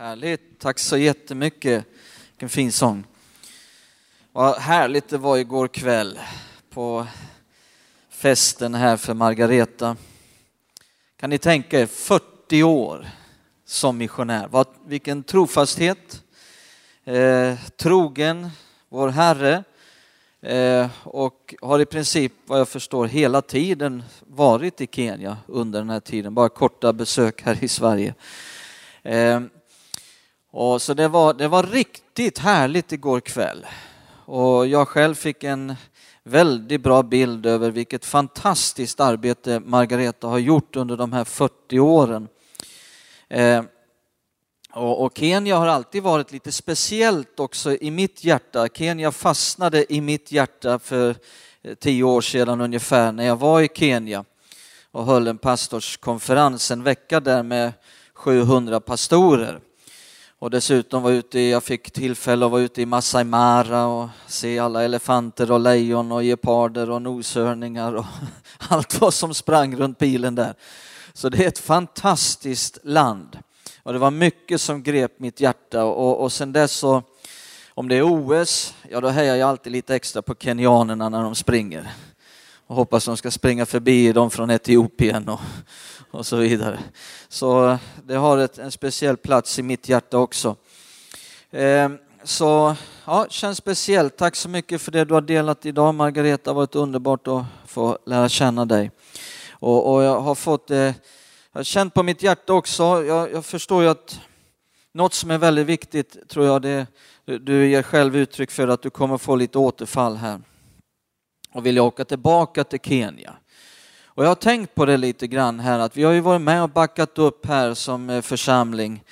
Härligt, tack så jättemycket. Vilken fin sång. Vad härligt det var igår kväll på festen här för Margareta. Kan ni tänka er 40 år som missionär. Vad, vilken trofasthet, eh, trogen vår Herre eh, och har i princip vad jag förstår hela tiden varit i Kenya under den här tiden, bara korta besök här i Sverige. Eh, och så det var, det var riktigt härligt igår kväll. Och jag själv fick en väldigt bra bild över vilket fantastiskt arbete Margareta har gjort under de här 40 åren. Eh, och, och, Kenya har alltid varit lite speciellt också i mitt hjärta. Kenya fastnade i mitt hjärta för eh, tio år sedan ungefär när jag var i Kenya och höll en pastorskonferens en vecka där med 700 pastorer. Och dessutom var ute jag fick tillfälle att vara ute i Masai Mara och se alla elefanter och lejon och geparder och noshörningar och allt vad som sprang runt bilen där. Så det är ett fantastiskt land. Och det var mycket som grep mitt hjärta och, och sen dess så, om det är OS, ja då hejar jag alltid lite extra på kenyanerna när de springer. Och hoppas de ska springa förbi dem från Etiopien och, och så vidare. Så eh, det har ett, en speciell plats i mitt hjärta också. Eh, så ja, känns speciellt. Tack så mycket för det du har delat idag Margareta. Det har varit underbart att få lära känna dig. Och, och jag har fått eh, jag har känt på mitt hjärta också. Jag, jag, förstår ju att något som är väldigt viktigt tror jag det du ger själv uttryck för att du kommer få lite återfall här och vill jag åka tillbaka till Kenya. Och jag har tänkt på det lite grann här att vi har ju varit med och backat upp här som eh, församling.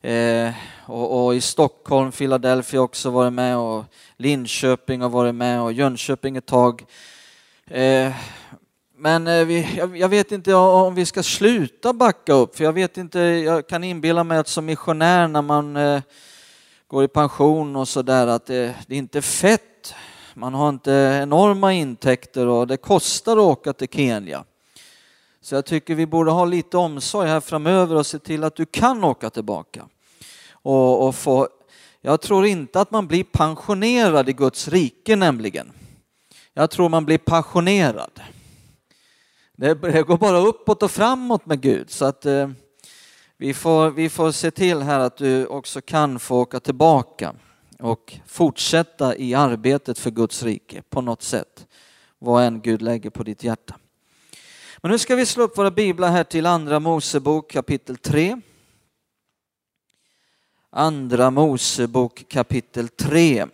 Eh, och, och, i Stockholm, Philadelphia också varit med och Linköping har varit med och Jönköping ett tag. Eh, men eh, vi, jag, jag, vet inte om vi ska sluta backa upp, för jag vet inte, jag kan inbilla mig att som missionär när man eh, går i pension och sådär att det, det är inte fett. Man har inte enorma intäkter och det kostar att åka till Kenya. Så jag tycker vi borde ha lite omsorg här framöver och se till att du kan åka tillbaka. Och, och få, jag tror inte att man blir pensionerad i Guds rike nämligen. Jag tror man blir passionerad. Det, det går bara uppåt och framåt med Gud. Så att eh, vi, får, vi får se till här att du också kan få åka tillbaka och fortsätta i arbetet för Guds rike på något sätt. Vad än Gud lägger på ditt hjärta. Men nu ska vi slå upp våra biblar här till Andra Mosebok kapitel 3. Andra Mosebok kapitel 3.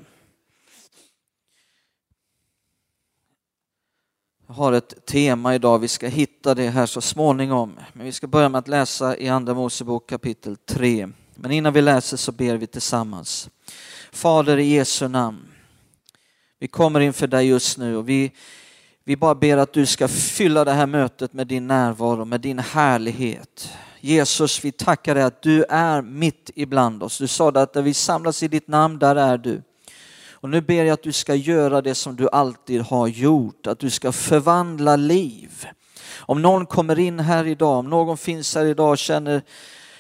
Jag har ett tema idag, vi ska hitta det här så småningom. Men vi ska börja med att läsa i Andra Mosebok kapitel 3. Men innan vi läser så ber vi tillsammans. Fader i Jesu namn, vi kommer inför dig just nu och vi vi bara ber att du ska fylla det här mötet med din närvaro, med din härlighet. Jesus, vi tackar dig att du är mitt ibland oss. Du sa att där vi samlas i ditt namn, där är du. Och nu ber jag att du ska göra det som du alltid har gjort, att du ska förvandla liv. Om någon kommer in här idag, om någon finns här idag och känner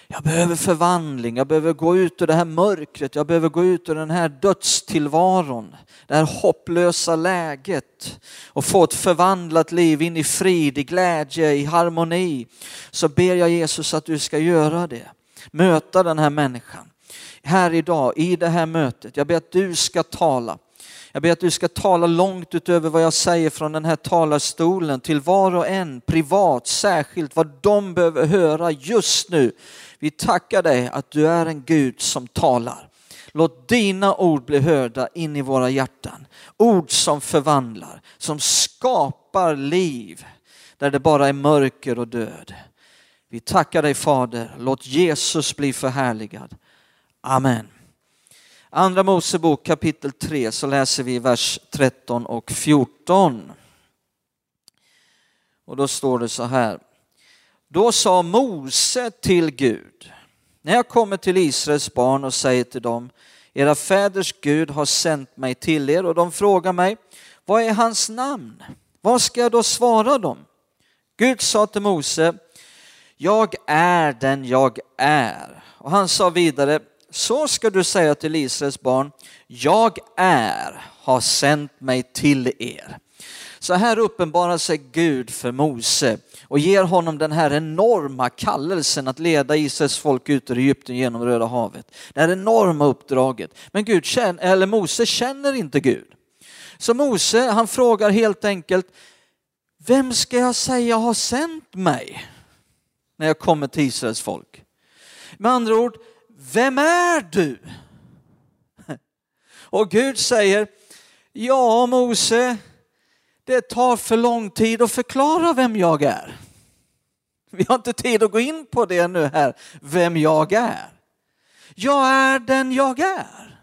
jag behöver förvandling, jag behöver gå ut ur det här mörkret, jag behöver gå ut ur den här dödstillvaron, det här hopplösa läget och få ett förvandlat liv in i frid, i glädje, i harmoni. Så ber jag Jesus att du ska göra det. Möta den här människan här idag i det här mötet. Jag ber att du ska tala. Jag ber att du ska tala långt utöver vad jag säger från den här talarstolen till var och en privat, särskilt vad de behöver höra just nu vi tackar dig att du är en Gud som talar. Låt dina ord bli hörda in i våra hjärtan. Ord som förvandlar, som skapar liv där det bara är mörker och död. Vi tackar dig Fader, låt Jesus bli förhärligad. Amen. Andra Mosebok kapitel 3 så läser vi vers 13 och 14. Och då står det så här. Då sa Mose till Gud, när jag kommer till Israels barn och säger till dem, era fäders Gud har sänt mig till er och de frågar mig, vad är hans namn? Vad ska jag då svara dem? Gud sa till Mose, Jag är den jag är. Och han sa vidare, så ska du säga till Israels barn, jag är, har sänt mig till er. Så här uppenbarar sig Gud för Mose och ger honom den här enorma kallelsen att leda Israels folk ut ur Egypten genom Röda havet. Det här enorma uppdraget. Men Gud känner, eller Mose känner inte Gud. Så Mose han frågar helt enkelt, vem ska jag säga har sänt mig när jag kommer till Israels folk? Med andra ord, vem är du? Och Gud säger, ja Mose, det tar för lång tid att förklara vem jag är. Vi har inte tid att gå in på det nu här, vem jag är. Jag är den jag är.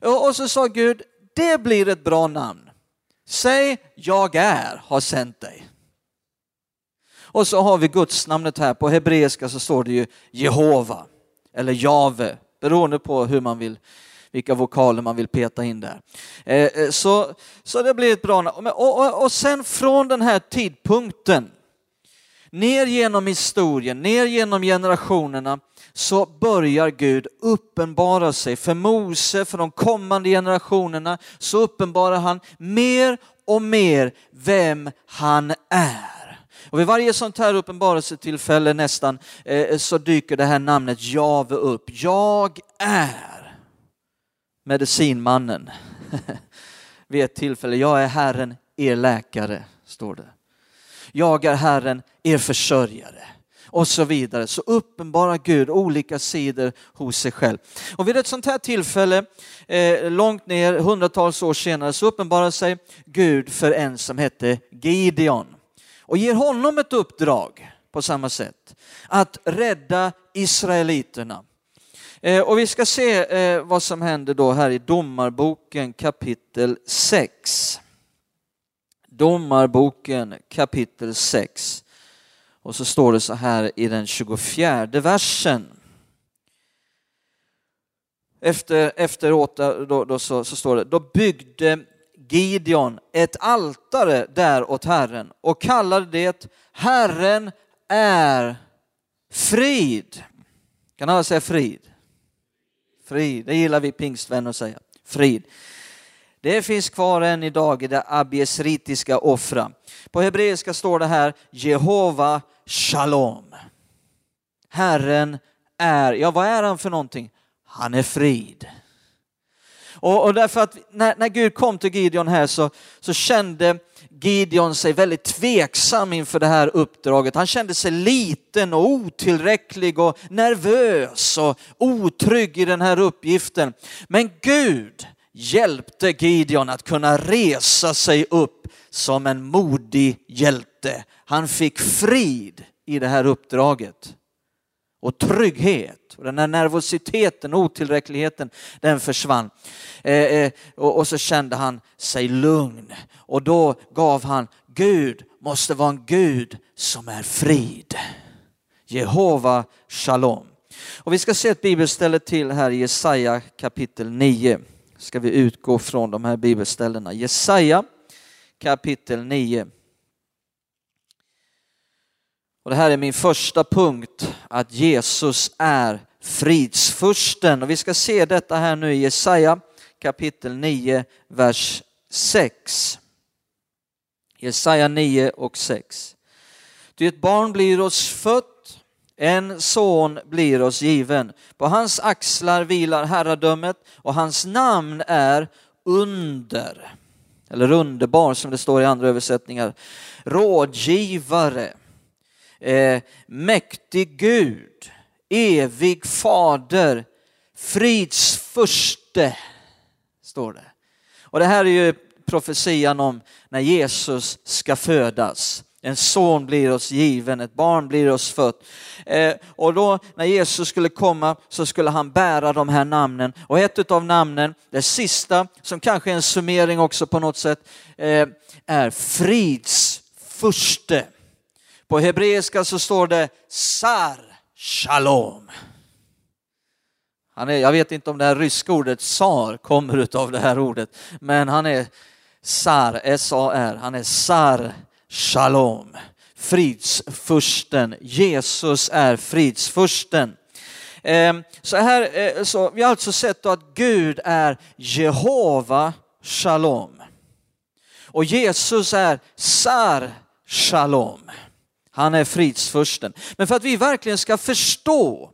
Och så sa Gud, det blir ett bra namn. Säg jag är har sänt dig. Och så har vi gudsnamnet här, på hebreiska så står det ju Jehova eller Jave, beroende på hur man vill vilka vokaler man vill peta in där. Eh, eh, så, så det blir ett bra namn. Och, och, och sen från den här tidpunkten, ner genom historien, ner genom generationerna, så börjar Gud uppenbara sig för Mose, för de kommande generationerna, så uppenbarar han mer och mer vem han är. Och vid varje sånt här uppenbarelsetillfälle nästan eh, så dyker det här namnet Jave upp. Jag är medicinmannen vid ett tillfälle. Jag är Herren, er läkare, står det. Jag är Herren, er försörjare och så vidare. Så uppenbarar Gud olika sidor hos sig själv. Och vid ett sånt här tillfälle, eh, långt ner, hundratals år senare, så uppenbarar sig Gud för en som hette Gideon och ger honom ett uppdrag på samma sätt, att rädda israeliterna. Eh, och vi ska se eh, vad som händer då här i Domarboken kapitel 6. Domarboken kapitel 6. Och så står det så här i den 24 versen. Efter, efteråt då, då så, så står det, då byggde Gideon ett altare där åt Herren och kallade det Herren är frid. Kan alla säga frid? Frid, det gillar vi pingstvänner att säga. Frid. Det finns kvar än idag i det abiesritiska offra. På hebreiska står det här Jehova Shalom. Herren är, ja vad är han för någonting? Han är frid. Och, och därför att när, när Gud kom till Gideon här så, så kände Gideon sig väldigt tveksam inför det här uppdraget. Han kände sig liten och otillräcklig och nervös och otrygg i den här uppgiften. Men Gud hjälpte Gideon att kunna resa sig upp som en modig hjälte. Han fick frid i det här uppdraget och trygghet. Och den här nervositeten och otillräckligheten, den försvann. Eh, eh, och, och, så kände han sig lugn. Och då gav han, Gud måste vara en Gud som är frid. Jehova Shalom. Och vi ska se ett bibelställe till här i Jesaja kapitel 9. Ska vi utgå från de här bibelställena. Jesaja kapitel 9. Och det här är min första punkt, att Jesus är fridsfursten. Och vi ska se detta här nu i Jesaja kapitel 9, vers 6. Jesaja 9 och 6. Ty ett barn blir oss fött, en son blir oss given. På hans axlar vilar herradömet och hans namn är under, eller underbar som det står i andra översättningar, rådgivare, eh, mäktig Gud, evig fader, fridsfurste, står det. Och det här är ju profetian om när Jesus ska födas. En son blir oss given, ett barn blir oss fött. Eh, och då när Jesus skulle komma så skulle han bära de här namnen. Och ett av namnen, det sista, som kanske är en summering också på något sätt, eh, är fridsfurste. På hebreiska så står det Sar Shalom. Han är, jag vet inte om det här ryska ordet Sar kommer av det här ordet, men han är Sar, S-A-R, han är Sar Shalom. fridsfursten. Jesus är fridsfursten. Ehm, så här, eh, så vi har alltså sett att Gud är Jehova Shalom. Och Jesus är Sar Shalom. Han är fridsfursten. Men för att vi verkligen ska förstå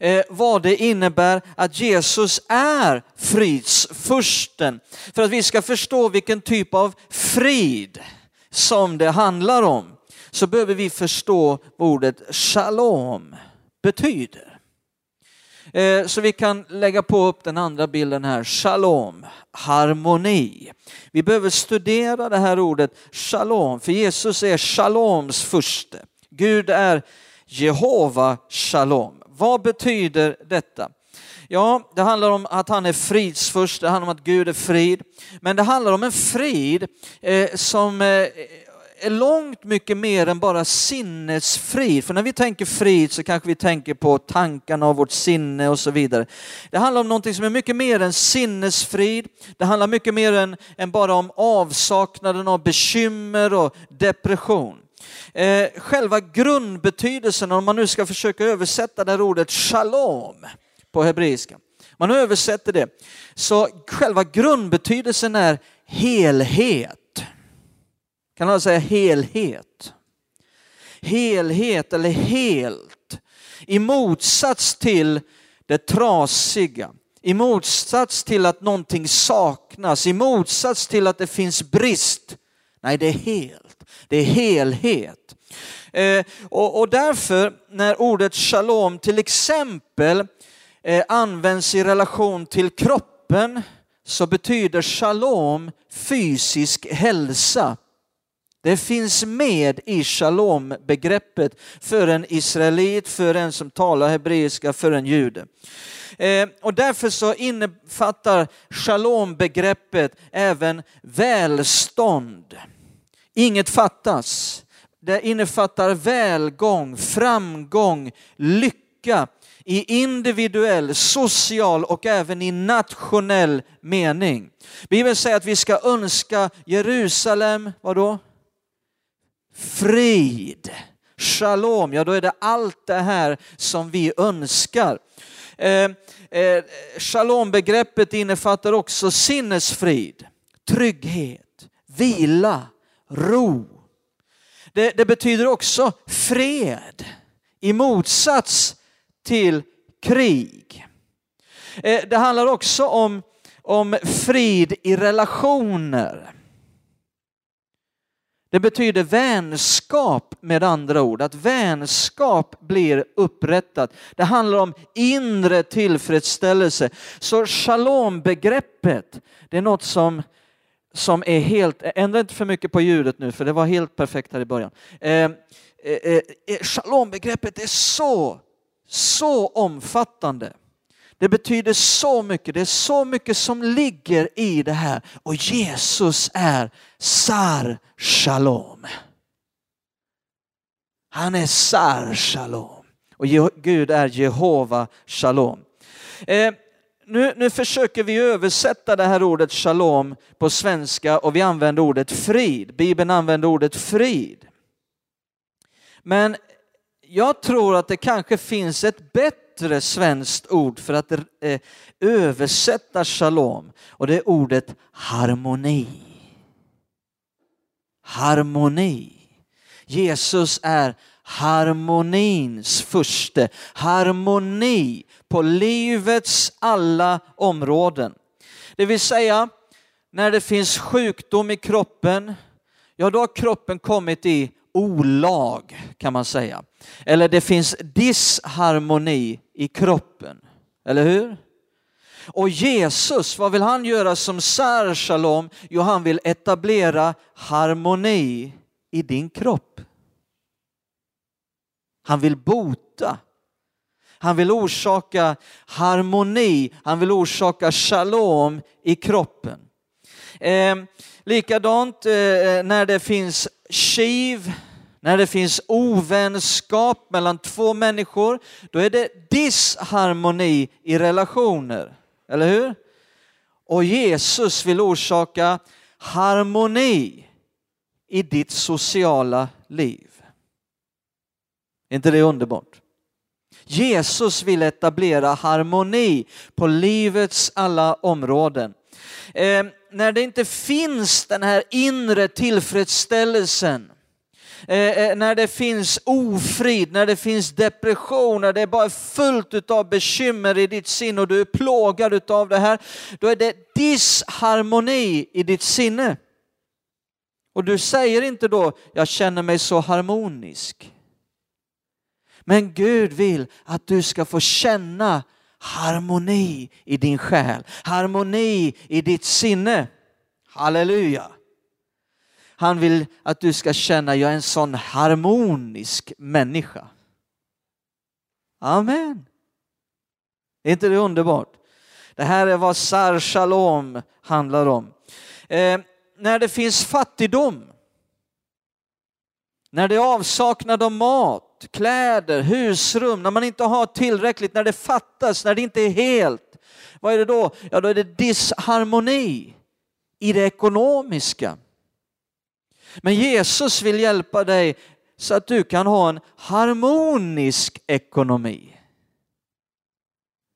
eh, vad det innebär att Jesus är fridsfursten, för att vi ska förstå vilken typ av frid som det handlar om, så behöver vi förstå vad ordet shalom betyder. Eh, så vi kan lägga på upp den andra bilden här, shalom, harmoni. Vi behöver studera det här ordet shalom, för Jesus är shaloms furste. Gud är Jehova shalom. Vad betyder detta? Ja, det handlar om att han är fridsfurst, det handlar om att Gud är frid. Men det handlar om en frid eh, som eh, är långt mycket mer än bara sinnesfrid. För när vi tänker frid så kanske vi tänker på tankarna och vårt sinne och så vidare. Det handlar om någonting som är mycket mer än sinnesfrid. Det handlar mycket mer än, än bara om avsaknaden av bekymmer och depression. Eh, själva grundbetydelsen, om man nu ska försöka översätta det här ordet shalom på hebreiska, man översätter det, så själva grundbetydelsen är helhet. Kan alla säga helhet? Helhet eller helt. I motsats till det trasiga, i motsats till att någonting saknas, i motsats till att det finns brist. Nej, det är helt. Det är helhet. Eh, och, och, därför när ordet shalom till exempel eh, används i relation till kroppen så betyder shalom fysisk hälsa. Det finns med i shalom-begreppet för en israelit, för en som talar hebreiska, för en jude. Eh, och därför så innefattar shalom-begreppet även välstånd. Inget fattas. Det innefattar välgång, framgång, lycka i individuell, social och även i nationell mening. Bibeln säger att vi ska önska Jerusalem, vadå? Frid, shalom, ja då är det allt det här som vi önskar. Eh, eh, Shalom-begreppet innefattar också sinnesfrid, trygghet, vila, ro. Det, det betyder också fred i motsats till krig. Eh, det handlar också om, om frid i relationer. Det betyder vänskap med andra ord, att vänskap blir upprättat. Det handlar om inre tillfredsställelse. Så shalom-begreppet, det är något som, som är helt, ändra inte för mycket på ljudet nu för det var helt perfekt här i början. Eh, eh, eh, shalom-begreppet är så, så omfattande. Det betyder så mycket, det är så mycket som ligger i det här och Jesus är Sar Shalom. Han är Sar Shalom och Gud är Jehova Shalom. Eh, nu, nu försöker vi översätta det här ordet shalom på svenska och vi använder ordet frid. Bibeln använder ordet frid. Men jag tror att det kanske finns ett bättre bättre svenskt ord för att eh, översätta shalom och det är ordet harmoni. Harmoni. Jesus är harmonins furste. Harmoni på livets alla områden. Det vill säga, när det finns sjukdom i kroppen, ja då har kroppen kommit i olag kan man säga. Eller det finns disharmoni i kroppen. Eller hur? Och Jesus, vad vill han göra som sär shalom? Jo, han vill etablera harmoni i din kropp. Han vill bota. Han vill orsaka harmoni, han vill orsaka shalom i kroppen. Eh, likadant eh, när det finns kiv, när det finns ovänskap mellan två människor, då är det disharmoni i relationer. Eller hur? Och Jesus vill orsaka harmoni i ditt sociala liv. Är inte det underbart? Jesus vill etablera harmoni på livets alla områden. Eh, när det inte finns den här inre tillfredsställelsen, Eh, eh, när det finns ofrid, när det finns depression, när det är bara fullt av bekymmer i ditt sinne och du är plågad av det här, då är det disharmoni i ditt sinne. Och du säger inte då, jag känner mig så harmonisk. Men Gud vill att du ska få känna harmoni i din själ, harmoni i ditt sinne. Halleluja! Han vill att du ska känna, jag är en sån harmonisk människa. Amen. Är inte det underbart? Det här är vad Sar Shalom handlar om. Eh, när det finns fattigdom, när det är avsaknad av mat, kläder, husrum, när man inte har tillräckligt, när det fattas, när det inte är helt. Vad är det då? Ja, då är det disharmoni i det ekonomiska. Men Jesus vill hjälpa dig så att du kan ha en harmonisk ekonomi.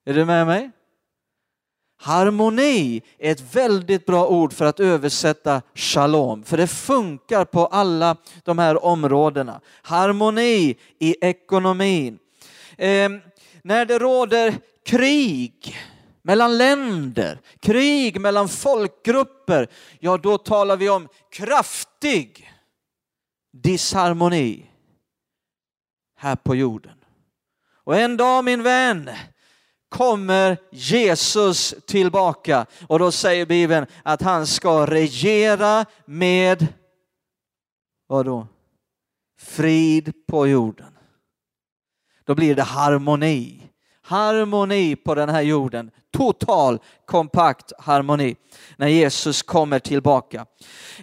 Är du med mig? Harmoni är ett väldigt bra ord för att översätta shalom, för det funkar på alla de här områdena. Harmoni i ekonomin. Eh, när det råder krig mellan länder, krig mellan folkgrupper, ja då talar vi om kraft kraftig disharmoni här på jorden. Och en dag min vän, kommer Jesus tillbaka och då säger Bibeln att han ska regera med vad då? Frid på jorden. Då blir det harmoni. Harmoni på den här jorden. Total kompakt harmoni när Jesus kommer tillbaka.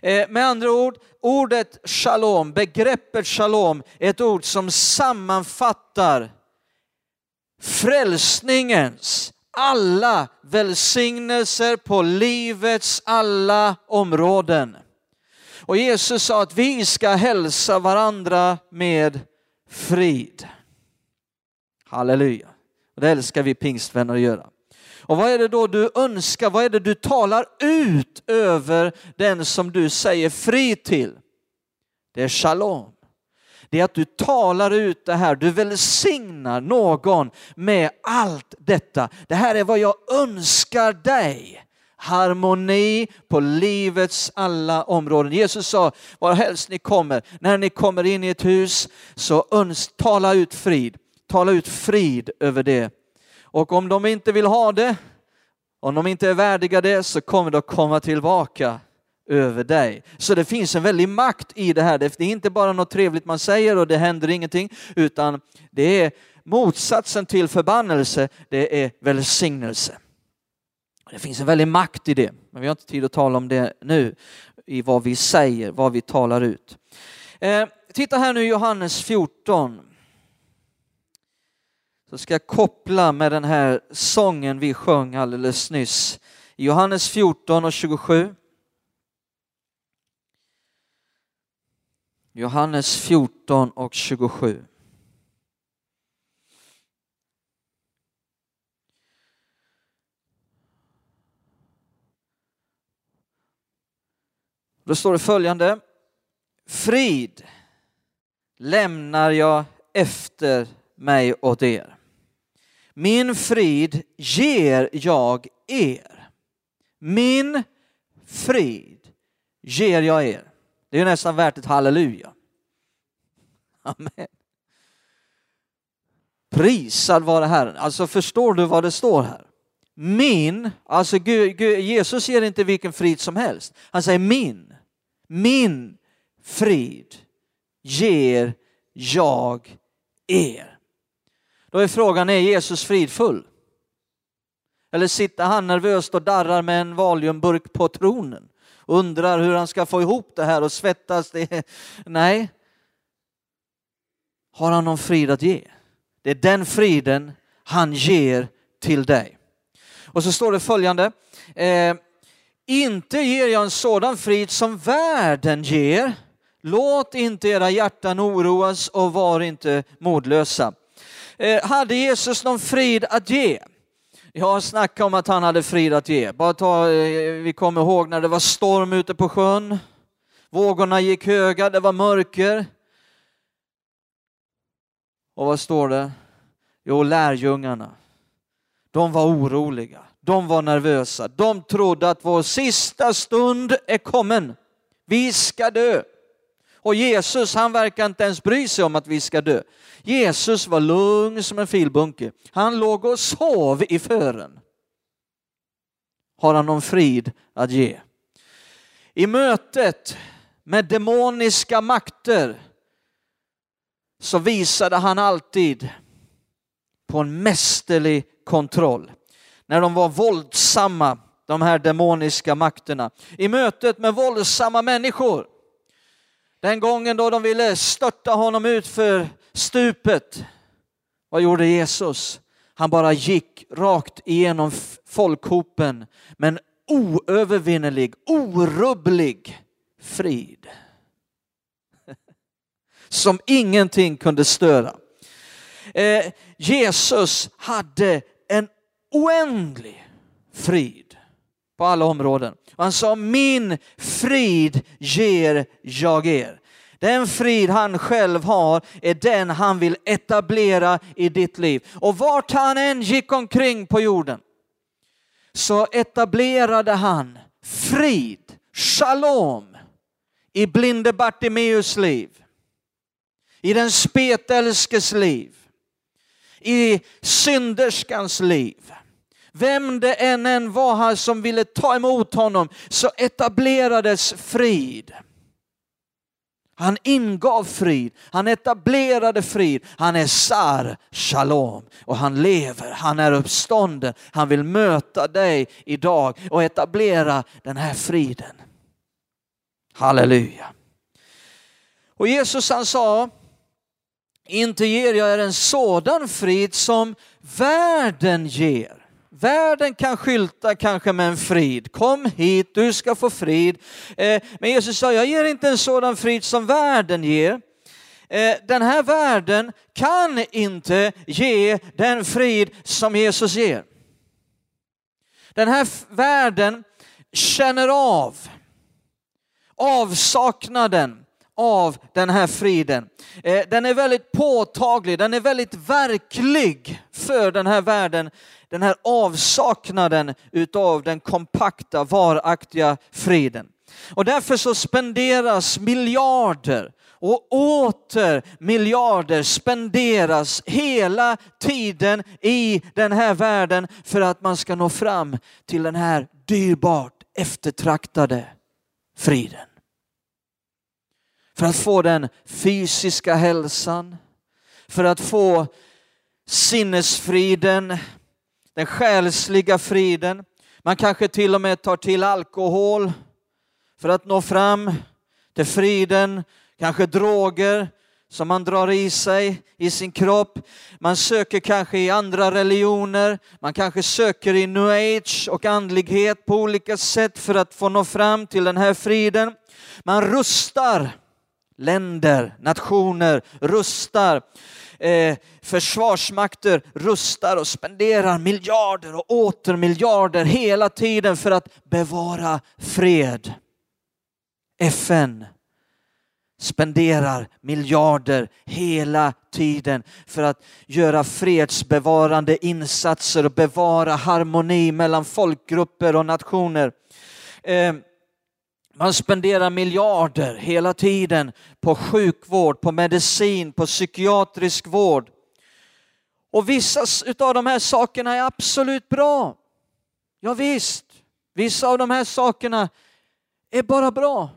Eh, med andra ord, ordet shalom, begreppet shalom är ett ord som sammanfattar frälsningens alla välsignelser på livets alla områden. Och Jesus sa att vi ska hälsa varandra med frid. Halleluja. Och det älskar vi pingstvänner att göra. Och vad är det då du önskar? Vad är det du talar ut över den som du säger fri till? Det är shalom det är att du talar ut det här, du välsignar någon med allt detta. Det här är vad jag önskar dig. Harmoni på livets alla områden. Jesus sa, varhelst ni kommer, när ni kommer in i ett hus, så tala ut frid. Tala ut frid över det. Och om de inte vill ha det, om de inte är värdiga det, så kommer de komma tillbaka över dig. Så det finns en väldig makt i det här. Det är inte bara något trevligt man säger och det händer ingenting, utan det är motsatsen till förbannelse, det är välsignelse. Det finns en väldig makt i det, men vi har inte tid att tala om det nu, i vad vi säger, vad vi talar ut. Eh, titta här nu Johannes 14. Så ska jag koppla med den här sången vi sjöng alldeles nyss. Johannes 14 och 27. Johannes 14 och 27. Då står det följande. Frid lämnar jag efter mig åt er. Min frid ger jag er. Min frid ger jag er. Det är nästan värt ett halleluja. Amen. Prisad vare Herren. Alltså förstår du vad det står här? Min, alltså Gud, Gud, Jesus ger inte vilken frid som helst. Han säger min, min frid ger jag er. Då är frågan, är Jesus fridfull? Eller sitter han nervöst och darrar med en valiumburk på tronen? undrar hur han ska få ihop det här och svettas. Det. Nej. Har han någon frid att ge? Det är den friden han ger till dig. Och så står det följande. Eh, inte ger jag en sådan frid som världen ger. Låt inte era hjärtan oroas och var inte modlösa. Eh, hade Jesus någon frid att ge? Jag snackar om att han hade frid att ge. Bara ta, eh, vi kommer ihåg när det var storm ute på sjön. Vågorna gick höga, det var mörker. Och vad står det? Jo, lärjungarna. De var oroliga, de var nervösa, de trodde att vår sista stund är kommen. Vi ska dö. Och Jesus, han verkar inte ens bry sig om att vi ska dö. Jesus var lugn som en filbunke. Han låg och sov i fören. Har han någon frid att ge? I mötet med demoniska makter så visade han alltid på en mästerlig kontroll. När de var våldsamma, de här demoniska makterna. I mötet med våldsamma människor. Den gången då de ville störta honom ut för stupet. Vad gjorde Jesus? Han bara gick rakt igenom folkhopen med en oövervinnerlig, orubblig frid. Som ingenting kunde störa. Eh, Jesus hade en oändlig frid på alla områden. Han sa min frid ger jag er. Den frid han själv har är den han vill etablera i ditt liv. Och vart han än gick omkring på jorden så etablerade han frid, shalom i blinde Bartimeus liv, i den spetälskes liv, i synderskans liv. Vem det än än var här som ville ta emot honom så etablerades frid. Han ingav frid, han etablerade frid, han är sar, shalom och han lever, han är uppstånden. Han vill möta dig idag och etablera den här friden. Halleluja. Och Jesus han sa, inte ger jag er en sådan frid som världen ger. Världen kan skylta kanske med en frid. Kom hit, du ska få frid. Eh, men Jesus sa, jag ger inte en sådan frid som världen ger. Eh, den här världen kan inte ge den frid som Jesus ger. Den här världen känner av avsaknaden av den här friden. Eh, den är väldigt påtaglig, den är väldigt verklig för den här världen den här avsaknaden utav den kompakta, varaktiga friden. Och därför så spenderas miljarder och åter miljarder spenderas hela tiden i den här världen för att man ska nå fram till den här dyrbart eftertraktade friden. För att få den fysiska hälsan, för att få sinnesfriden, den själsliga friden. Man kanske till och med tar till alkohol för att nå fram till friden, kanske droger som man drar i sig i sin kropp. Man söker kanske i andra religioner, man kanske söker i new age och andlighet på olika sätt för att få nå fram till den här friden. Man rustar länder, nationer, rustar eh, försvarsmakter rustar och spenderar miljarder och åter miljarder hela tiden för att bevara fred. FN spenderar miljarder hela tiden för att göra fredsbevarande insatser och bevara harmoni mellan folkgrupper och nationer. Eh, man spenderar miljarder hela tiden på sjukvård, på medicin, på psykiatrisk vård. Och vissa av de här sakerna är absolut bra. Ja, visst, vissa av de här sakerna är bara bra.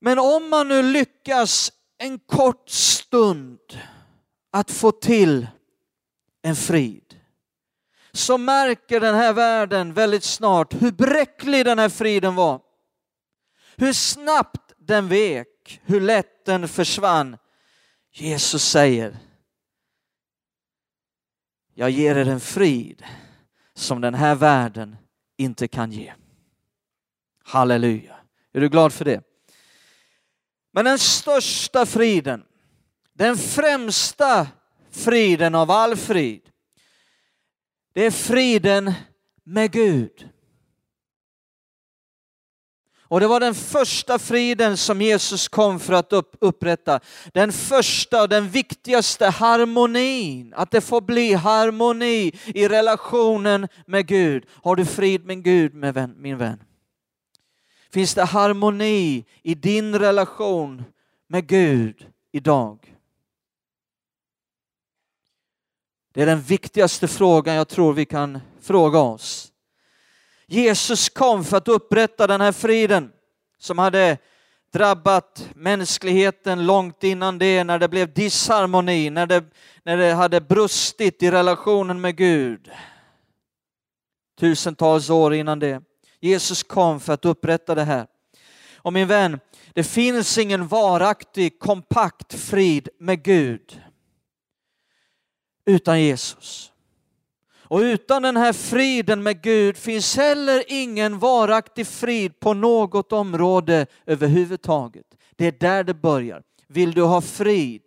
Men om man nu lyckas en kort stund att få till en frid så märker den här världen väldigt snart hur bräcklig den här friden var. Hur snabbt den vek, hur lätt den försvann. Jesus säger, jag ger er en frid som den här världen inte kan ge. Halleluja. Är du glad för det? Men den största friden, den främsta friden av all frid, det är friden med Gud. Och det var den första friden som Jesus kom för att upp, upprätta. Den första och den viktigaste harmonin, att det får bli harmoni i relationen med Gud. Har du frid med Gud min vän? Finns det harmoni i din relation med Gud idag? Det är den viktigaste frågan jag tror vi kan fråga oss. Jesus kom för att upprätta den här friden som hade drabbat mänskligheten långt innan det, när det blev disharmoni, när det, när det hade brustit i relationen med Gud. Tusentals år innan det. Jesus kom för att upprätta det här. Och min vän, det finns ingen varaktig, kompakt frid med Gud utan Jesus. Och utan den här friden med Gud finns heller ingen varaktig frid på något område överhuvudtaget. Det är där det börjar. Vill du ha frid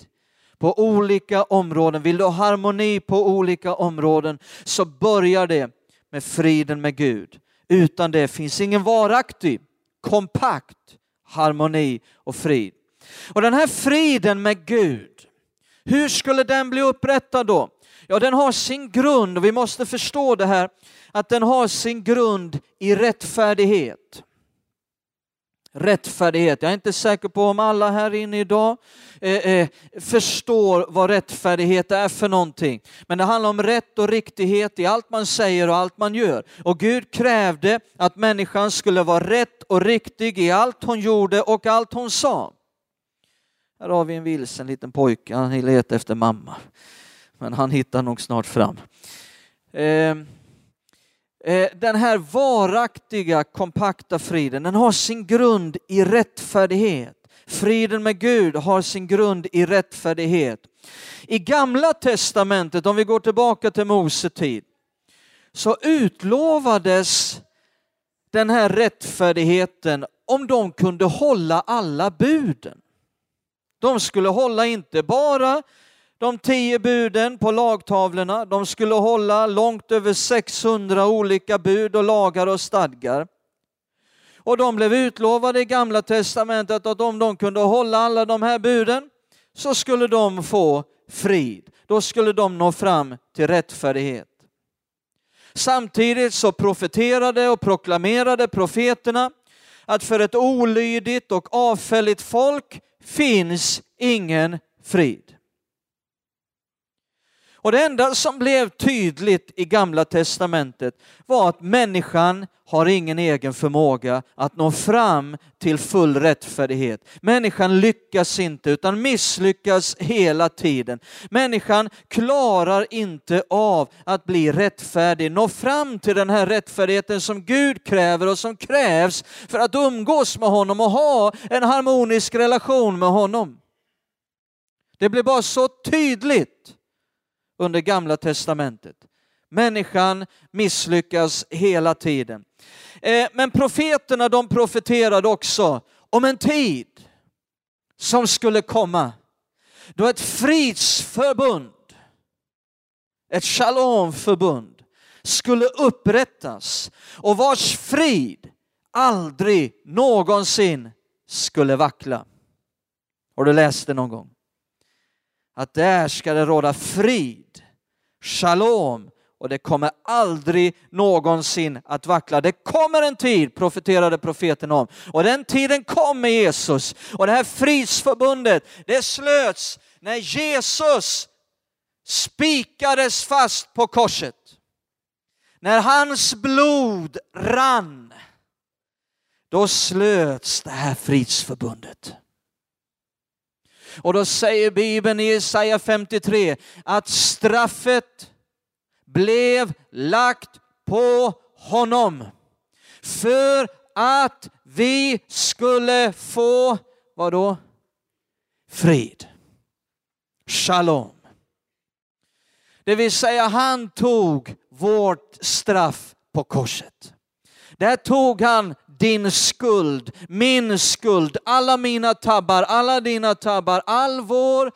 på olika områden, vill du ha harmoni på olika områden så börjar det med friden med Gud. Utan det finns ingen varaktig, kompakt harmoni och frid. Och den här friden med Gud, hur skulle den bli upprättad då? Ja, den har sin grund, och vi måste förstå det här, att den har sin grund i rättfärdighet. Rättfärdighet. Jag är inte säker på om alla här inne idag eh, eh, förstår vad rättfärdighet är för någonting. Men det handlar om rätt och riktighet i allt man säger och allt man gör. Och Gud krävde att människan skulle vara rätt och riktig i allt hon gjorde och allt hon sa. Här har vi en vilsen liten pojke, han letar efter mamma men han hittar nog snart fram. Eh, eh, den här varaktiga, kompakta friden, den har sin grund i rättfärdighet. Friden med Gud har sin grund i rättfärdighet. I gamla testamentet, om vi går tillbaka till Mose tid, så utlovades den här rättfärdigheten om de kunde hålla alla buden. De skulle hålla inte bara de tio buden på lagtavlorna. De skulle hålla långt över 600 olika bud och lagar och stadgar. Och de blev utlovade i Gamla Testamentet att om de kunde hålla alla de här buden så skulle de få frid. Då skulle de nå fram till rättfärdighet. Samtidigt så profeterade och proklamerade profeterna att för ett olydigt och avfälligt folk finns ingen frid. Och det enda som blev tydligt i Gamla Testamentet var att människan har ingen egen förmåga att nå fram till full rättfärdighet. Människan lyckas inte utan misslyckas hela tiden. Människan klarar inte av att bli rättfärdig, nå fram till den här rättfärdigheten som Gud kräver och som krävs för att umgås med honom och ha en harmonisk relation med honom. Det blir bara så tydligt under gamla testamentet. Människan misslyckas hela tiden. Eh, men profeterna de profeterade också om en tid som skulle komma då ett fridsförbund, ett shalomförbund skulle upprättas och vars frid aldrig någonsin skulle vackla. Har du läst det någon gång? Att där ska det råda frid, shalom och det kommer aldrig någonsin att vackla. Det kommer en tid, profeterade profeten om, och den tiden kom med Jesus. Och det här fridsförbundet, det slöts när Jesus spikades fast på korset. När hans blod rann, då slöts det här fridsförbundet. Och då säger Bibeln i Jesaja 53 att straffet blev lagt på honom för att vi skulle få, vad då? Frid. Shalom. Det vill säga han tog vårt straff på korset. Där tog han din skuld, min skuld, alla mina tabbar, alla dina tabbar, all vår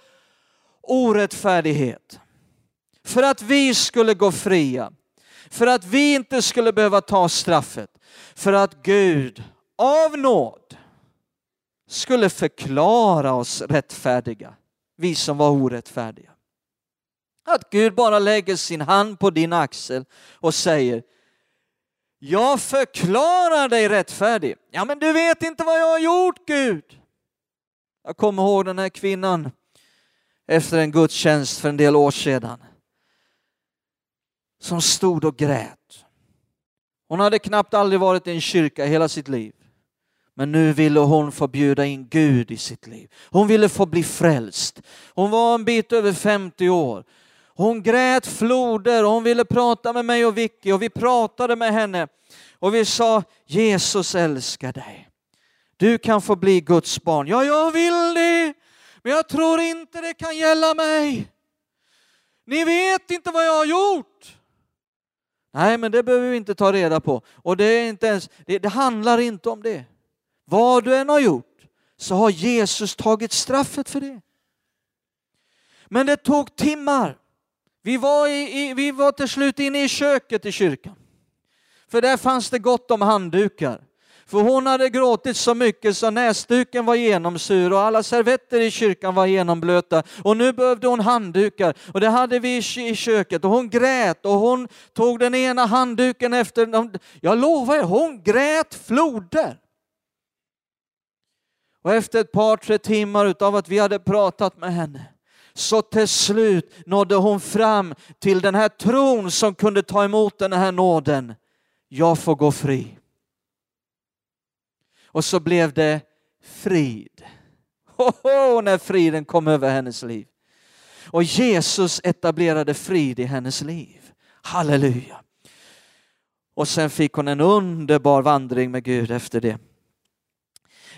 orättfärdighet. För att vi skulle gå fria, för att vi inte skulle behöva ta straffet, för att Gud av nåd skulle förklara oss rättfärdiga, vi som var orättfärdiga. Att Gud bara lägger sin hand på din axel och säger jag förklarar dig rättfärdig. Ja, men du vet inte vad jag har gjort Gud. Jag kommer ihåg den här kvinnan efter en gudstjänst för en del år sedan som stod och grät. Hon hade knappt aldrig varit i en kyrka hela sitt liv. Men nu ville hon få bjuda in Gud i sitt liv. Hon ville få bli frälst. Hon var en bit över 50 år. Hon grät floder och hon ville prata med mig och Vicky och vi pratade med henne och vi sa Jesus älskar dig. Du kan få bli Guds barn. Ja, jag vill det, men jag tror inte det kan gälla mig. Ni vet inte vad jag har gjort. Nej, men det behöver vi inte ta reda på. Och det, är inte ens, det, det handlar inte om det. Vad du än har gjort så har Jesus tagit straffet för det. Men det tog timmar. Vi var, i, i, vi var till slut inne i köket i kyrkan. För där fanns det gott om handdukar. För hon hade gråtit så mycket så näsduken var genomsur och alla servetter i kyrkan var genomblöta. Och nu behövde hon handdukar och det hade vi i köket och hon grät och hon tog den ena handduken efter den. Jag lovar er, hon grät floder. Och efter ett par, tre timmar utav att vi hade pratat med henne så till slut nådde hon fram till den här tron som kunde ta emot den här nåden. Jag får gå fri. Och så blev det frid. Hoho, när friden kom över hennes liv. Och Jesus etablerade frid i hennes liv. Halleluja. Och sen fick hon en underbar vandring med Gud efter det.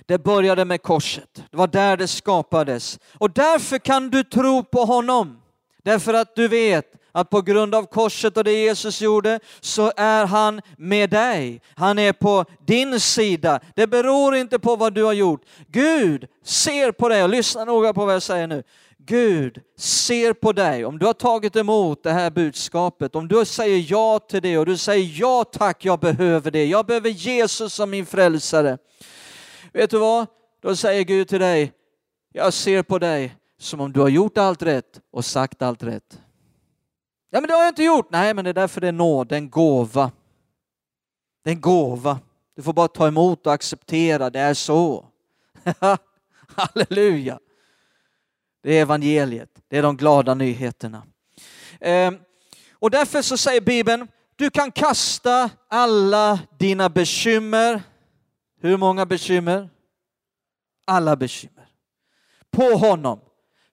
Det började med korset. Det var där det skapades. Och därför kan du tro på honom. Därför att du vet att på grund av korset och det Jesus gjorde så är han med dig. Han är på din sida. Det beror inte på vad du har gjort. Gud ser på dig och lyssna noga på vad jag säger nu. Gud ser på dig, om du har tagit emot det här budskapet, om du säger ja till det och du säger ja tack, jag behöver det, jag behöver Jesus som min frälsare. Vet du vad? Då säger Gud till dig, jag ser på dig som om du har gjort allt rätt och sagt allt rätt. Ja, men det har jag inte gjort. Nej, men det är därför det är nåd, det är en gåva. Det är en gåva. Du får bara ta emot och acceptera, det är så. Halleluja! Det är evangeliet, det är de glada nyheterna. Ehm, och därför så säger Bibeln, du kan kasta alla dina bekymmer. Hur många bekymmer? Alla bekymmer. På honom.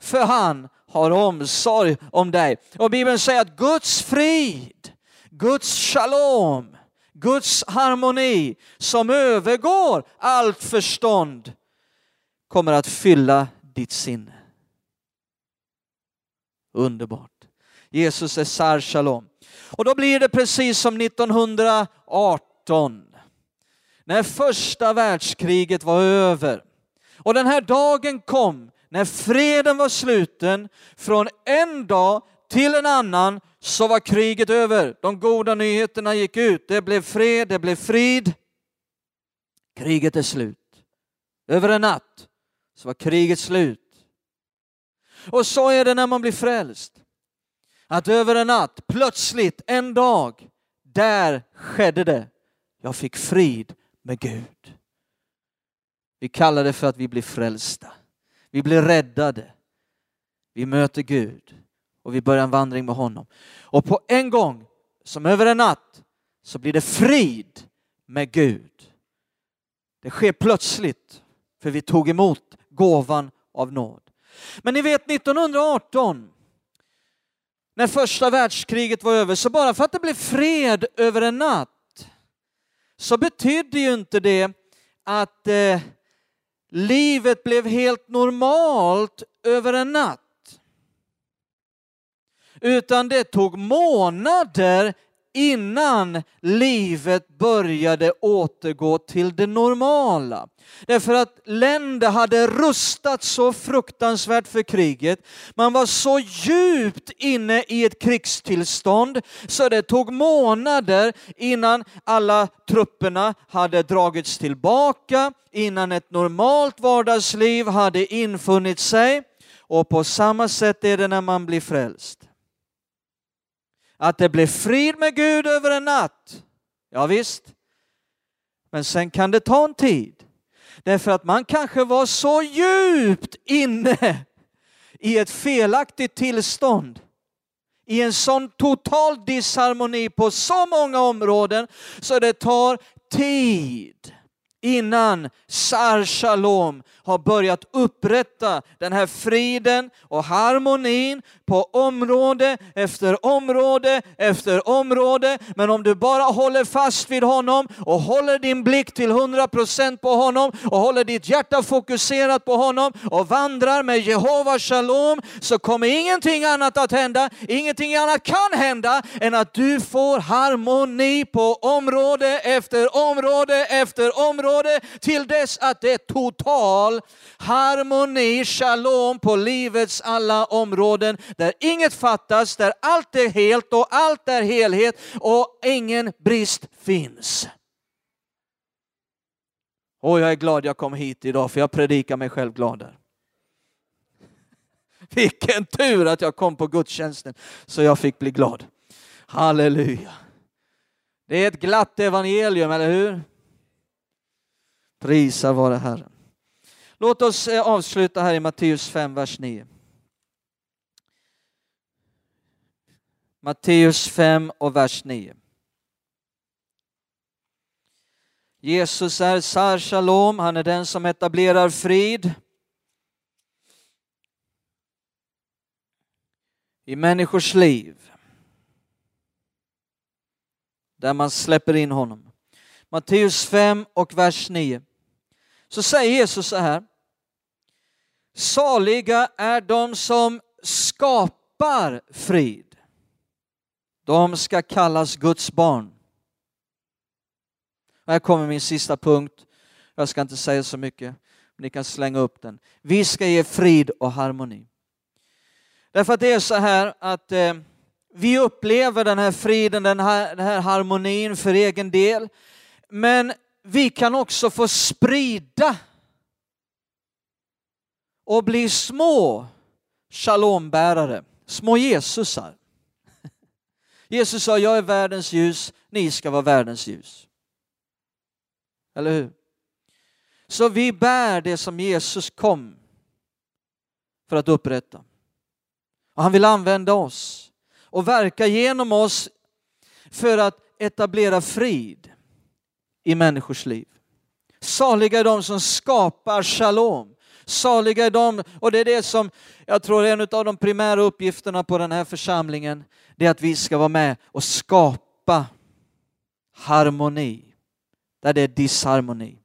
För han har omsorg om dig. Och Bibeln säger att Guds frid, Guds shalom, Guds harmoni som övergår allt förstånd kommer att fylla ditt sinne. Underbart. Jesus är sar shalom. Och då blir det precis som 1918 när första världskriget var över. Och den här dagen kom när freden var sluten, från en dag till en annan så var kriget över. De goda nyheterna gick ut. Det blev fred, det blev frid. Kriget är slut. Över en natt så var kriget slut. Och så är det när man blir frälst. Att över en natt, plötsligt, en dag, där skedde det. Jag fick frid med Gud. Vi kallar det för att vi blir frälsta. Vi blir räddade. Vi möter Gud och vi börjar en vandring med honom. Och på en gång, som över en natt, så blir det frid med Gud. Det sker plötsligt, för vi tog emot gåvan av nåd. Men ni vet 1918, när första världskriget var över, så bara för att det blev fred över en natt, så betydde ju inte det att eh, livet blev helt normalt över en natt. Utan det tog månader innan livet började återgå till det normala. Därför att länder hade rustat så fruktansvärt för kriget. Man var så djupt inne i ett krigstillstånd så det tog månader innan alla trupperna hade dragits tillbaka, innan ett normalt vardagsliv hade infunnit sig. Och på samma sätt är det när man blir frälst. Att det blir frid med Gud över en natt, ja visst. Men sen kan det ta en tid. Därför att man kanske var så djupt inne i ett felaktigt tillstånd i en sån total disharmoni på så många områden så det tar tid innan Sar Shalom har börjat upprätta den här friden och harmonin på område efter område efter område. Men om du bara håller fast vid honom och håller din blick till 100% på honom och håller ditt hjärta fokuserat på honom och vandrar med Jehova Shalom så kommer ingenting annat att hända. Ingenting annat kan hända än att du får harmoni på område efter område efter område till dess att det är total harmoni, shalom på livets alla områden där inget fattas, där allt är helt och allt är helhet och ingen brist finns. Och jag är glad jag kom hit idag för jag predikar mig själv glad där. Vilken tur att jag kom på gudstjänsten så jag fick bli glad. Halleluja. Det är ett glatt evangelium, eller hur? Prisa vare Herren. Låt oss eh, avsluta här i Matteus 5, vers 9. Matteus 5 och vers 9. Jesus är Sar Shalom, han är den som etablerar frid. I människors liv. Där man släpper in honom. Matteus 5 och vers 9. Så säger Jesus så här. Saliga är de som skapar frid. De ska kallas Guds barn. Här kommer min sista punkt. Jag ska inte säga så mycket, men ni kan slänga upp den. Vi ska ge frid och harmoni. Därför att det är så här att eh, vi upplever den här friden, den här, den här harmonin för egen del. Men vi kan också få sprida och bli små shalombärare, små Jesusar. Jesus sa, jag är världens ljus, ni ska vara världens ljus. Eller hur? Så vi bär det som Jesus kom för att upprätta. Och han vill använda oss och verka genom oss för att etablera frid i människors liv. Saliga är de som skapar shalom. Saliga är de, och det är det som jag tror är en av de primära uppgifterna på den här församlingen, det är att vi ska vara med och skapa harmoni där det är disharmoni.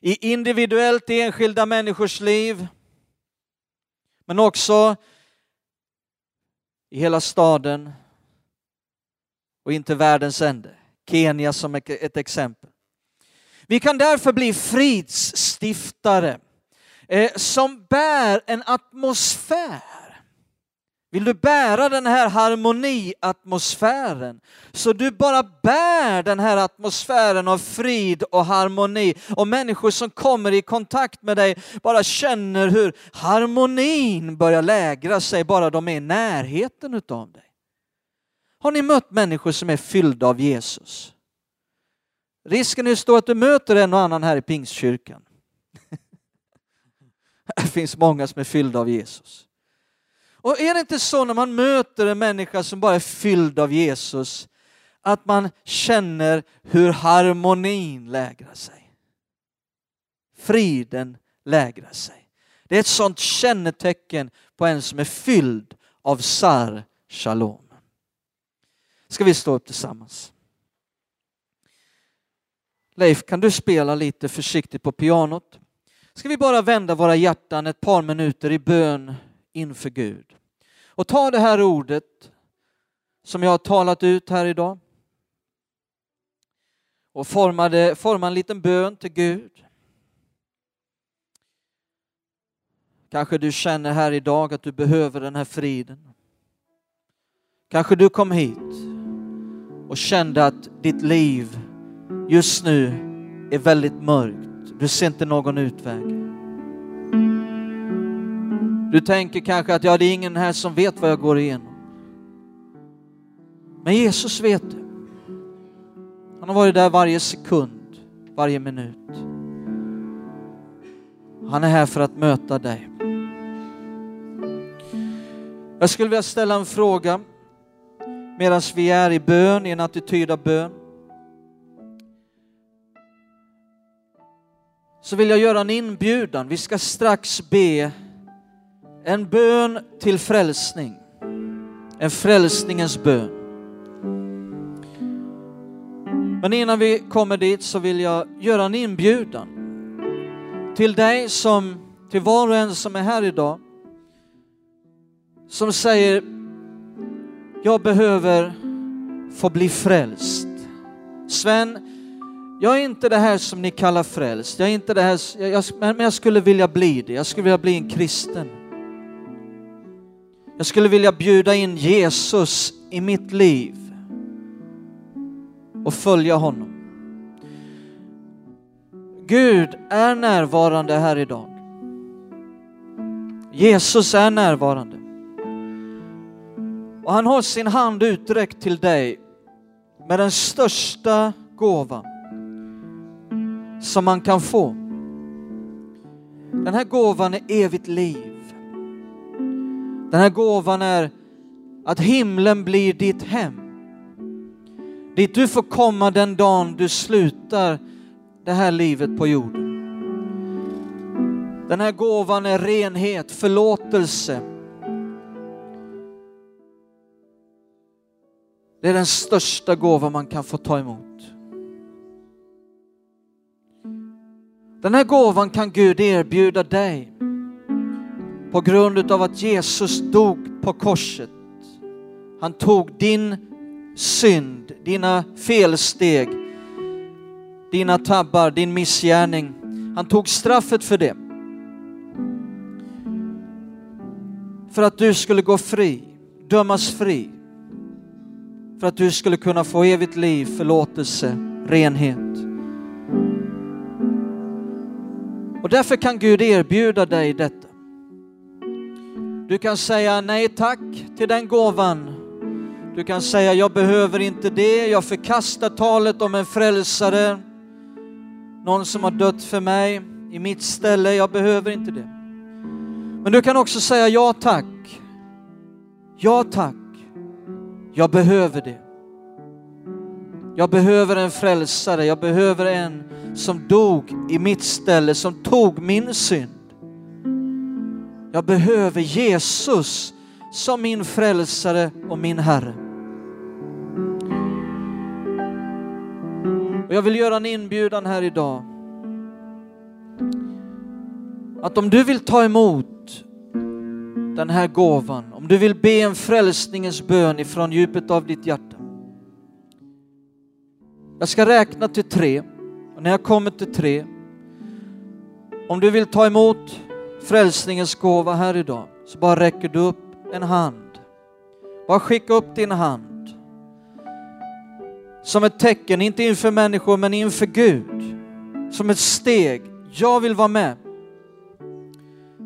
I individuellt i enskilda människors liv, men också i hela staden och inte världens ände. Kenya som ett exempel. Vi kan därför bli fridsstiftare eh, som bär en atmosfär. Vill du bära den här harmoniatmosfären så du bara bär den här atmosfären av frid och harmoni och människor som kommer i kontakt med dig bara känner hur harmonin börjar lägra sig bara de är i närheten utav dig. Har ni mött människor som är fyllda av Jesus? Risken är stor att du möter en och annan här i Pingstkyrkan. Det finns många som är fyllda av Jesus. Och är det inte så när man möter en människa som bara är fylld av Jesus, att man känner hur harmonin lägrar sig? Friden lägrar sig. Det är ett sånt kännetecken på en som är fylld av Sar Shalom. Ska vi stå upp tillsammans? Leif, kan du spela lite försiktigt på pianot? Ska vi bara vända våra hjärtan ett par minuter i bön inför Gud. Och ta det här ordet som jag har talat ut här idag och formade, forma en liten bön till Gud. Kanske du känner här idag att du behöver den här friden. Kanske du kom hit och kände att ditt liv just nu är väldigt mörkt. Du ser inte någon utväg. Du tänker kanske att ja, det är ingen här som vet vad jag går igenom. Men Jesus vet det. Han har varit där varje sekund, varje minut. Han är här för att möta dig. Jag skulle vilja ställa en fråga medan vi är i bön, i en attityd av bön. Så vill jag göra en inbjudan. Vi ska strax be en bön till frälsning. En frälsningens bön. Men innan vi kommer dit så vill jag göra en inbjudan till dig som, till var och en som är här idag, som säger jag behöver få bli frälst. Sven, jag är inte det här som ni kallar frälst. Jag är inte det här, jag, men jag skulle vilja bli det. Jag skulle vilja bli en kristen. Jag skulle vilja bjuda in Jesus i mitt liv och följa honom. Gud är närvarande här idag. Jesus är närvarande. Och han har sin hand uträckt till dig med den största gåvan som man kan få. Den här gåvan är evigt liv. Den här gåvan är att himlen blir ditt hem. Dit du får komma den dagen du slutar det här livet på jorden. Den här gåvan är renhet, förlåtelse. Det är den största gåva man kan få ta emot. Den här gåvan kan Gud erbjuda dig på grund av att Jesus dog på korset. Han tog din synd, dina felsteg, dina tabbar, din missgärning. Han tog straffet för det. För att du skulle gå fri, dömas fri. För att du skulle kunna få evigt liv, förlåtelse, renhet. Och därför kan Gud erbjuda dig detta. Du kan säga nej tack till den gåvan. Du kan säga jag behöver inte det, jag förkastar talet om en frälsare, någon som har dött för mig i mitt ställe, jag behöver inte det. Men du kan också säga ja tack. Ja tack. Jag behöver det. Jag behöver en frälsare, jag behöver en som dog i mitt ställe, som tog min synd. Jag behöver Jesus som min frälsare och min Herre. Och jag vill göra en inbjudan här idag. Att om du vill ta emot den här gåvan, om du vill be en frälsningens bön ifrån djupet av ditt hjärta. Jag ska räkna till tre och när jag kommer till tre, om du vill ta emot frälsningens gåva här idag så bara räcker du upp en hand. Bara skicka upp din hand. Som ett tecken, inte inför människor men inför Gud. Som ett steg. Jag vill vara med.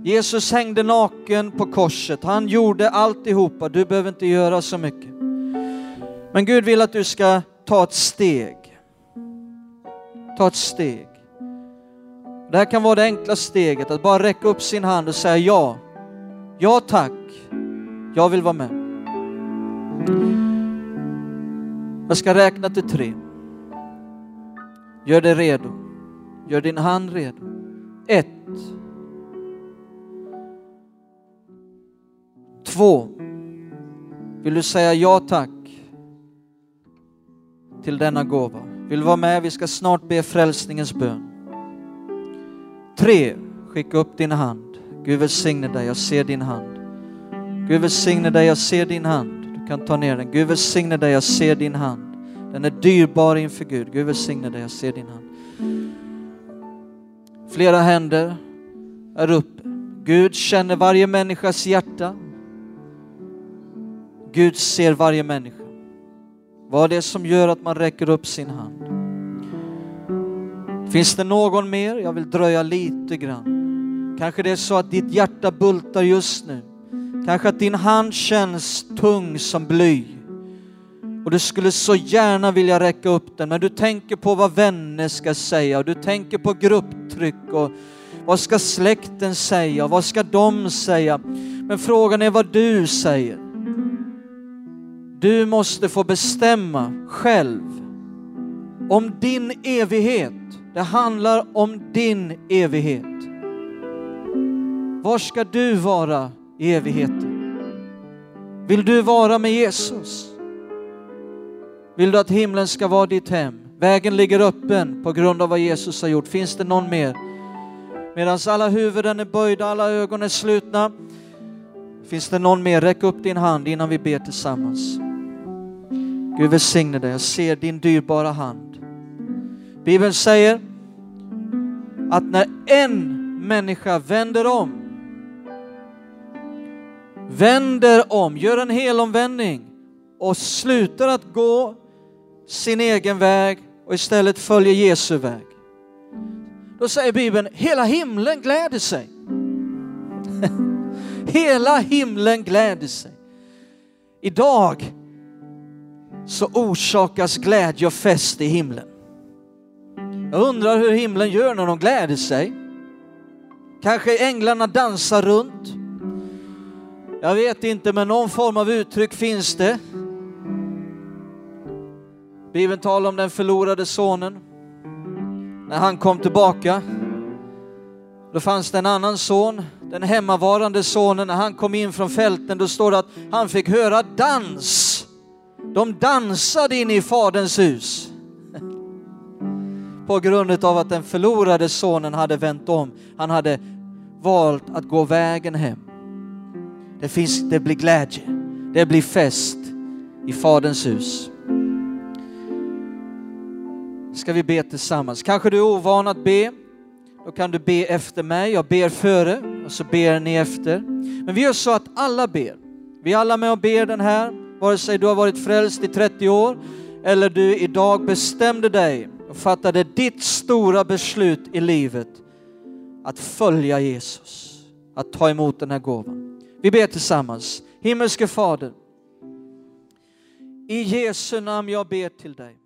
Jesus hängde naken på korset. Han gjorde alltihopa. Du behöver inte göra så mycket. Men Gud vill att du ska ta ett steg. Ta ett steg. Det här kan vara det enkla steget, att bara räcka upp sin hand och säga ja. Ja tack, jag vill vara med. Jag ska räkna till tre. Gör dig redo. Gör din hand redo. Ett. Två. Vill du säga ja tack till denna gåva? Vill du vara med? Vi ska snart be frälsningens bön. Tre, skicka upp din hand. Gud välsigne dig, jag ser din hand. Gud välsigne dig, jag ser din hand. Du kan ta ner den. Gud välsigne dig, jag ser din hand. Den är dyrbar inför Gud. Gud välsigne dig, jag ser din hand. Flera händer är uppe. Gud känner varje människas hjärta. Gud ser varje människa. Vad är det som gör att man räcker upp sin hand? Finns det någon mer? Jag vill dröja lite grann. Kanske det är så att ditt hjärta bultar just nu. Kanske att din hand känns tung som bly. Och du skulle så gärna vilja räcka upp den, men du tänker på vad vänner ska säga och du tänker på grupptryck och vad ska släkten säga och vad ska de säga? Men frågan är vad du säger. Du måste få bestämma själv om din evighet. Det handlar om din evighet. Var ska du vara i evigheten? Vill du vara med Jesus? Vill du att himlen ska vara ditt hem? Vägen ligger öppen på grund av vad Jesus har gjort. Finns det någon mer? Medan alla huvuden är böjda, alla ögon är slutna. Finns det någon mer? Räck upp din hand innan vi ber tillsammans. Gud välsigne dig, jag ser din dyrbara hand. Bibeln säger att när en människa vänder om, vänder om, gör en helomvändning och slutar att gå sin egen väg och istället följer Jesu väg. Då säger Bibeln, hela himlen gläder sig. hela himlen gläder sig. Idag så orsakas glädje och fest i himlen. Jag undrar hur himlen gör när de gläder sig. Kanske änglarna dansar runt. Jag vet inte, men någon form av uttryck finns det. Bibeln talar om den förlorade sonen. När han kom tillbaka, då fanns det en annan son, den hemmavarande sonen. När han kom in från fälten, då står det att han fick höra dans. De dansade in i faderns hus på grund av att den förlorade sonen hade vänt om. Han hade valt att gå vägen hem. Det, finns, det blir glädje, det blir fest i Faderns hus. Ska vi be tillsammans? Kanske du är ovan att be. Då kan du be efter mig. Jag ber före och så ber ni efter. Men vi gör så att alla ber. Vi är alla med och ber den här, vare sig du har varit frälst i 30 år eller du idag bestämde dig och fattade ditt stora beslut i livet att följa Jesus, att ta emot den här gåvan. Vi ber tillsammans. Himmelske Fader, i Jesu namn jag ber till dig.